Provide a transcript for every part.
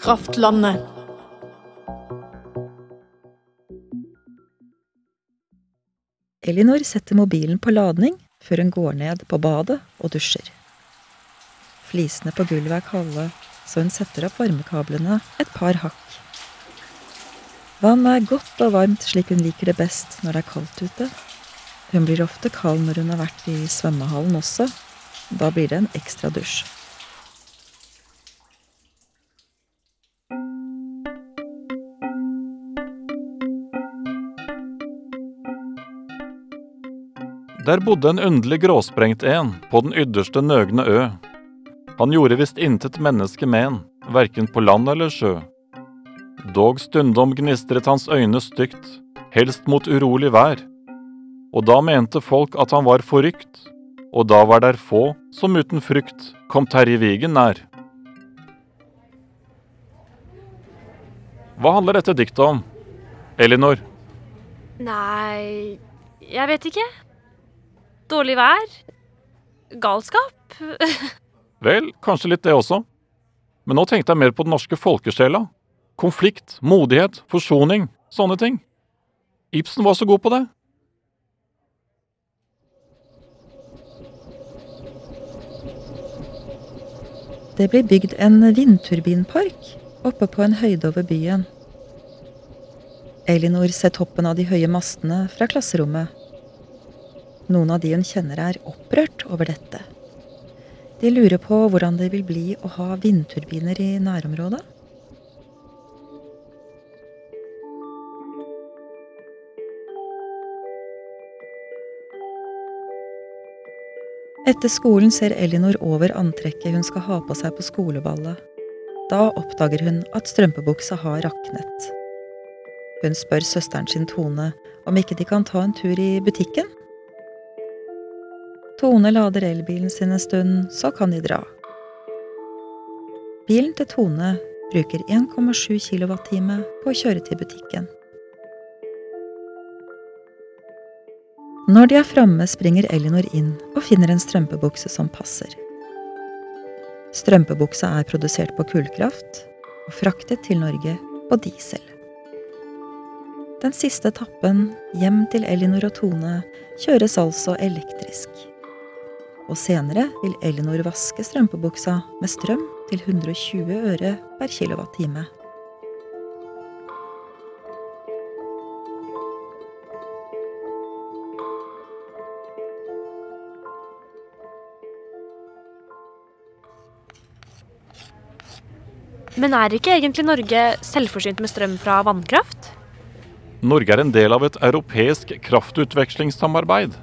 Kraftlandet. Elinor setter mobilen på ladning før hun går ned på badet og dusjer. Flisene på gulvet er kalde, så hun setter opp varmekablene et par hakk. Vannet er godt og varmt slik hun liker det best når det er kaldt ute. Hun blir ofte kald når hun har vært i svømmehallen også. Da blir det en ekstra dusj. Der bodde en underlig gråsprengt en på den ytterste nøgne ø. Han gjorde visst intet menneske men, verken på land eller sjø. Dog stundom gnistret hans øyne stygt, helst mot urolig vær. Og da mente folk at han var forrykt, og da var der få som uten frykt kom Terje Vigen nær. Hva handler dette diktet om? Elinor? Nei Jeg vet ikke. Dårlig vær? Galskap? Vel, kanskje litt det også. Men nå tenkte jeg mer på den norske folkesjela. Konflikt, modighet, forsoning. Sånne ting. Ibsen var så god på det. Det blir bygd en vindturbinpark oppe på en høyde over byen. Elinor ser toppen av de høye mastene fra klasserommet. Noen av de hun kjenner er opprørt over dette. De lurer på hvordan det vil bli å ha vindturbiner i nærområdet. Etter skolen ser Elinor over antrekket hun skal ha på seg på skoleballet. Da oppdager hun at strømpebuksa har raknet. Hun spør søsteren sin Tone om ikke de kan ta en tur i butikken. Tone lader elbilen sin en stund, så kan de dra. Bilen til Tone bruker 1,7 kWt på å kjøre til butikken. Når de er framme, springer Elinor inn og finner en strømpebukse som passer. Strømpebuksa er produsert på kullkraft og fraktet til Norge på diesel. Den siste etappen, hjem til Elinor og Tone, kjøres altså elektrisk. Og senere vil Elinor vaske strømpebuksa med strøm til 120 øre per kilowattime. Men er ikke egentlig Norge selvforsynt med strøm fra vannkraft? Norge er en del av et europeisk kraftutvekslingssamarbeid.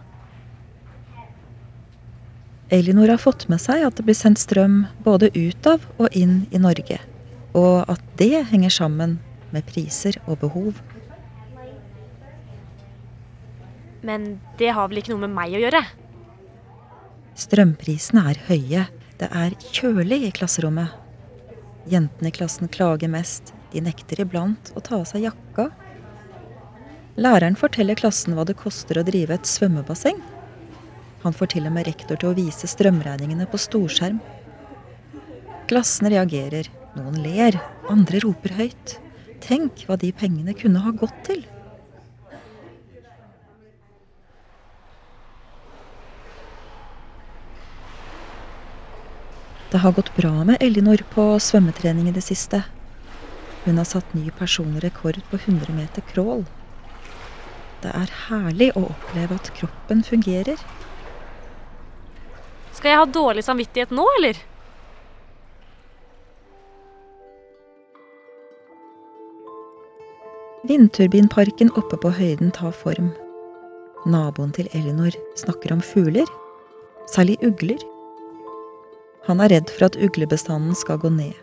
Elinor har fått med seg at det blir sendt strøm både ut av og inn i Norge, og at det henger sammen med priser og behov. Men det har vel ikke noe med meg å gjøre? Strømprisene er høye. Det er kjølig i klasserommet. Jentene i klassen klager mest. De nekter iblant å ta av seg jakka. Læreren forteller klassen hva det koster å drive et svømmebasseng. Han får til og med rektor til å vise strømregningene på storskjerm. Klassen reagerer. Noen ler, andre roper høyt. Tenk hva de pengene kunne ha gått til. Det har gått bra med Elinor på svømmetrening i det siste. Hun har satt ny personrekord på 100 meter crawl. Det er herlig å oppleve at kroppen fungerer. Skal jeg ha dårlig samvittighet nå, eller? Vindturbinparken oppe på høyden tar form. Naboen til Elinor snakker om fugler, særlig ugler. Han er redd for at uglebestanden skal gå ned.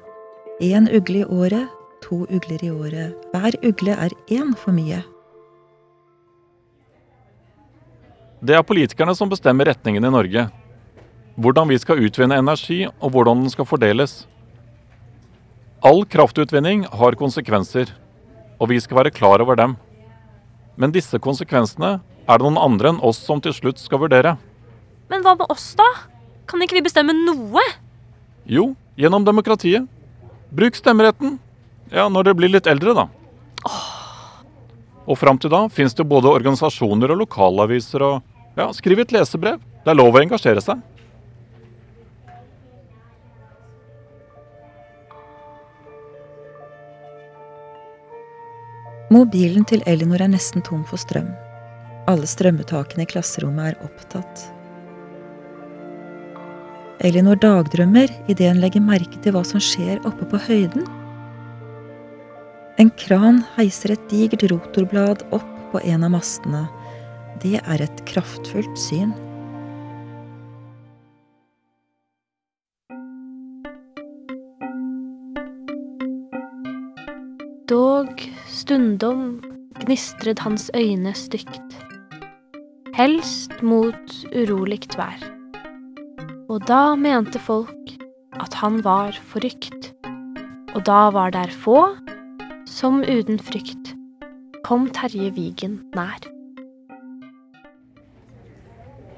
Én ugle i året, to ugler i året. Hver ugle er én for mye. Det er politikerne som bestemmer retningen i Norge. Hvordan vi skal utvinne energi, og hvordan den skal fordeles. All kraftutvinning har konsekvenser, og vi skal være klar over dem. Men disse konsekvensene er det noen andre enn oss som til slutt skal vurdere. Men hva med oss, da? Kan ikke vi bestemme noe? Jo, gjennom demokratiet. Bruk stemmeretten. Ja, når dere blir litt eldre, da. Og fram til da fins det både organisasjoner og lokalaviser og Ja, skriv et lesebrev. Det er lov å engasjere seg. Mobilen til Elinor er nesten tom for strøm. Alle strømmetakene i klasserommet er opptatt. Elinor dagdrømmer idet hun legger merke til hva som skjer oppe på høyden. En kran heiser et digert rotorblad opp på en av mastene. Det er et kraftfullt syn. Dog stundom gnistret hans øyne stygt, helst mot urolig vær. Og da mente folk at han var forrykt, og da var der få som uten frykt kom Terje Vigen nær.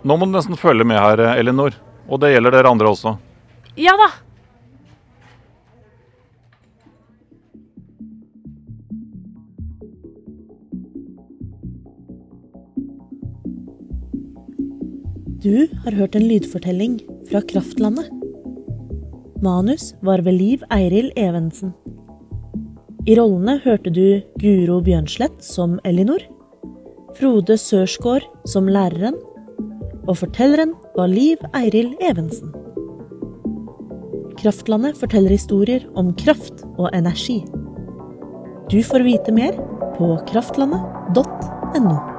Nå må du nesten følge med her, Elinor. Og det gjelder dere andre også. Ja da! Du har hørt en lydfortelling fra Kraftlandet. Manus var ved Liv Eiril Evensen. I rollene hørte du Guro Bjørnslett som Elinor, Frode Sørsgaard som læreren, og fortelleren var Liv Eiril Evensen. Kraftlandet forteller historier om kraft og energi. Du får vite mer på kraftlandet.no.